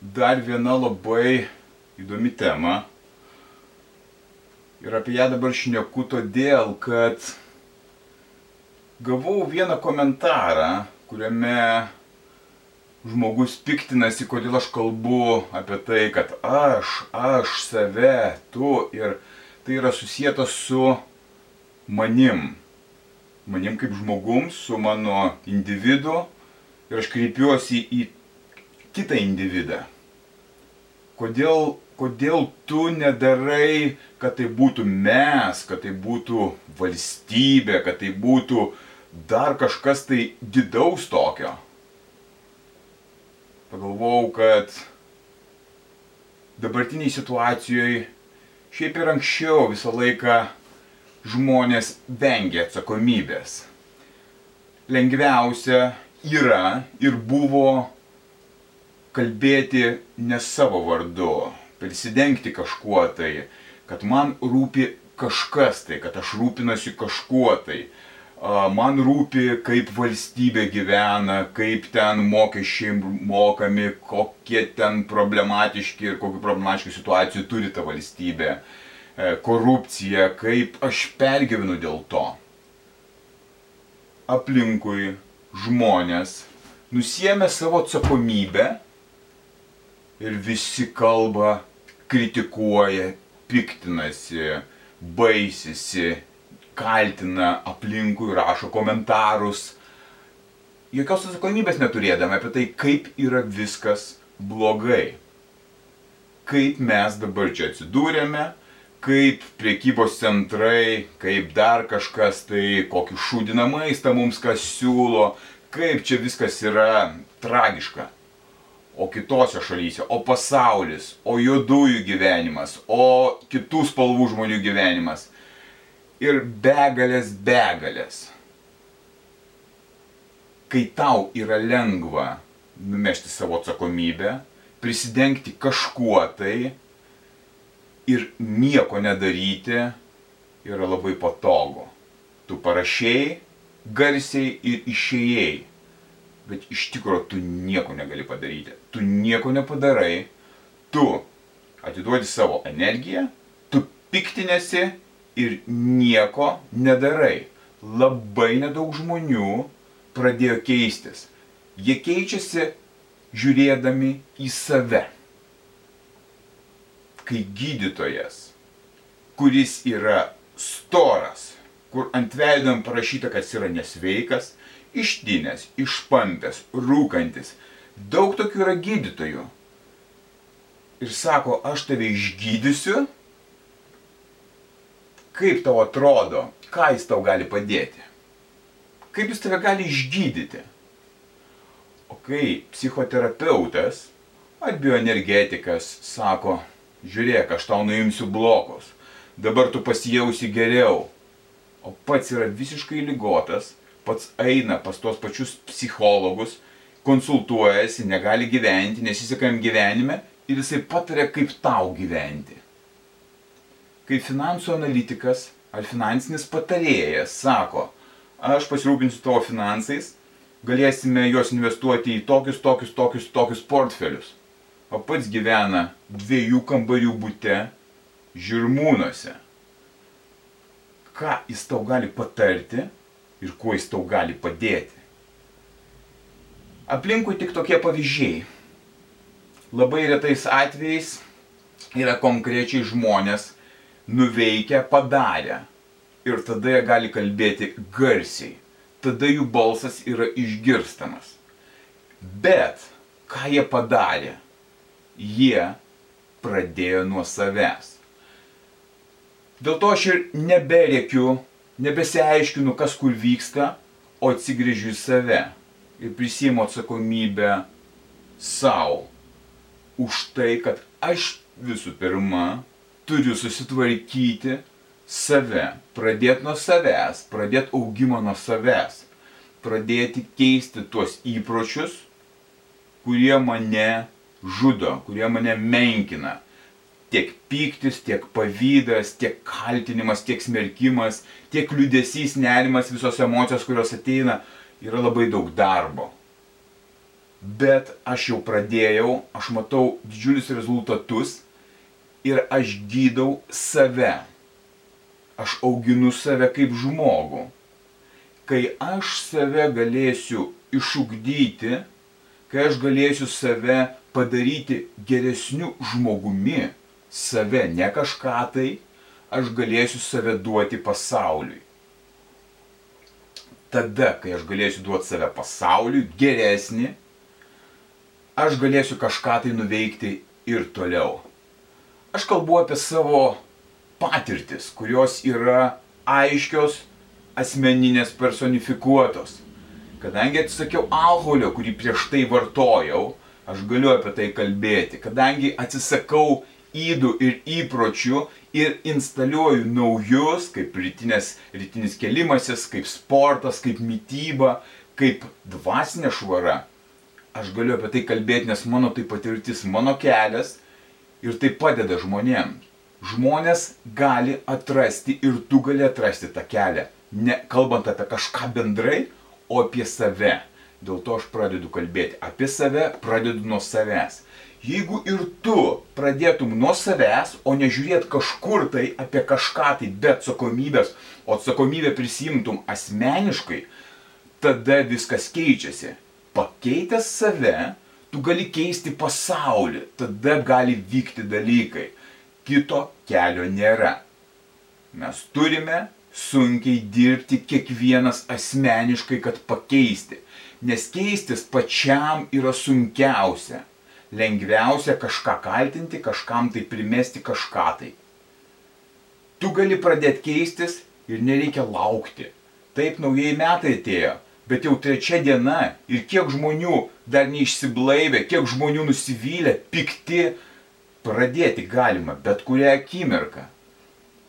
dar viena labai įdomi tema. Ir apie ją dabar šneku todėl, kad gavau vieną komentarą, kuriame žmogus piktinasi, kodėl aš kalbu apie tai, kad aš, aš, save, tu ir tai yra susijęta su manim. Manim kaip žmogum, su mano individu ir aš kreipiuosi į kitą individą. Kodėl, kodėl tu nedarai, kad tai būtų mes, kad tai būtų valstybė, kad tai būtų dar kažkas tai didaus tokio. Pagalvojau, kad dabartiniai situacijoje šiaip ir anksčiau visą laiką žmonės vengia atsakomybės. Lengviausia yra ir buvo kalbėti ne savo vardu, prisidengti kažkuo tai, kad man rūpi kažkas tai, kad aš rūpinasi kažkuo tai. Man rūpi, kaip valstybė gyvena, kaip ten mokesčiai mokami, kokie ten problematiški ir kokių problematiškų situacijų turi ta valstybė, e, korupcija, kaip aš pergyvenu dėl to. Aplinkui žmonės nusiemė savo atsakomybę ir visi kalba, kritikuoja, piktinasi, baisisi, kaltina aplinkui, rašo komentarus, jokios atsakomybės neturėdami apie tai, kaip yra viskas blogai. Kaip mes dabar čia atsidūrėme, kaip priekybos centrai, kaip dar kažkas tai, kokį šūdiną maistą mums kas siūlo, kaip čia viskas yra tragiška o kitose šalyse, o pasaulis, o juodųjų gyvenimas, o kitų spalvų žmonių gyvenimas. Ir begalės begalės. Kai tau yra lengva numešti savo atsakomybę, prisidengti kažkuo tai ir nieko nedaryti, yra labai patogu. Tu parašėjai garsiai ir išėjai bet iš tikrųjų tu nieko negali padaryti. Tu nieko nepadarai, tu atiduodi savo energiją, tu piktinėsi ir nieko nedarai. Labai nedaug žmonių pradėjo keistis. Jie keičiasi žiūrėdami į save. Kai gydytojas, kuris yra storas, kur ant veidom parašyta, kad jis yra nesveikas, ištinęs, išpampęs, rūkantis. Daug tokių yra gydytojų. Ir sako, aš tave išgydysiu. Kaip tau atrodo, ką jis tau gali padėti? Kaip jis tave gali išgydyti? O kai psichoterapeutas ar bioenergetikas sako, žiūrėk, aš tau nuimsiu blokus, dabar tu pasijausi geriau, o pats yra visiškai lygotas, pats eina pas tos pačius psichologus, konsultuojasi, negali gyventi, nesiseka jam gyvenime ir jisai patarė, kaip tau gyventi. Kaip finansų analitikas ar finansinis patarėjas sako, aš pasirūpinsiu tavo finansais, galėsime juos investuoti į tokius, tokius, tokius, tokius portfelius. O pats gyvena dviejų kambarių būte žirmūnuose. Ką jis tau gali patarti, ir kuo jis tau gali padėti. Aplinkui tik tokie pavyzdžiai. Labai retais atvejais yra konkrečiai žmonės nuveikę, padarę. Ir tada jie gali kalbėti garsiai. Tada jų balsas yra išgirstamas. Bet ką jie padarė? Jie pradėjo nuo savęs. Dėl to aš ir neberėkiu nebesiaiškinu, kas kur vyksta, o atsigrėžiu į save ir prisimu atsakomybę savo už tai, kad aš visų pirma turiu susitvarkyti save, pradėti nuo savęs, pradėti augimą nuo savęs, pradėti keisti tuos įpročius, kurie mane žudo, kurie mane menkina. Tiek pyktis, tiek pavydas, tiek kaltinimas, tiek smerkimas, tiek liudesys, nerimas, visos emocijos, kurios ateina, yra labai daug darbo. Bet aš jau pradėjau, aš matau didžiulius rezultatus ir aš gydau save. Aš auginu save kaip žmogų. Kai aš save galėsiu išugdyti, kai aš galėsiu save padaryti geresniu žmogumi, save, ne kažką tai, aš galėsiu save duoti pasauliui. Tada, kai aš galėsiu duoti save pasauliui geresnį, aš galėsiu kažką tai nuveikti ir toliau. Aš kalbu apie savo patirtis, kurios yra aiškios, asmeninės, personifikuotos. Kadangi atsisakiau alkoholio, kurį prieš tai vartojau, aš galiu apie tai kalbėti. Kadangi atsisakau įdų ir įpročių ir instaliuoju naujus, kaip rytinės, rytinis kelimasis, kaip sportas, kaip mytyba, kaip dvasinė švara, aš galiu apie tai kalbėti, nes mano tai patirtis, mano kelias ir tai padeda žmonėms. Žmonės gali atrasti ir tu gali atrasti tą kelią, ne kalbant apie kažką bendrai, o apie save. Dėl to aš pradedu kalbėti apie save, pradedu nuo savęs. Jeigu ir tu pradėtum nuo savęs, o nežiūrėt kažkur tai apie kažką tai be atsakomybės, o atsakomybę prisimtum asmeniškai, tada viskas keičiasi. Pakeitęs save, tu gali keisti pasaulį, tada gali vykti dalykai. Kito kelio nėra. Mes turime sunkiai dirbti kiekvienas asmeniškai, kad pakeisti. Nes keistis pačiam yra sunkiausia. Lengviausia kažką kaltinti, kažkam tai primesti kažką tai. Tu gali pradėti keistis ir nereikia laukti. Taip naujieji metai atėjo, bet jau trečia diena ir kiek žmonių dar neišsiblaivė, kiek žmonių nusivylė, pikti, pradėti galima bet kurią akimirką.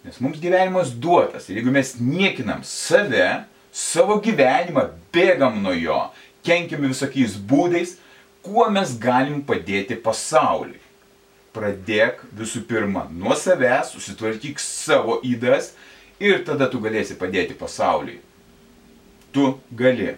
Nes mums gyvenimas duotas ir jeigu mes niekinam save, savo gyvenimą, bėgam nuo jo, kenkiam visokiais būdais, kuo mes galim padėti pasauliui. Pradėk visų pirma nuo savęs, susitvarkyk savo įdas ir tada tu galėsi padėti pasauliui. Tu gali.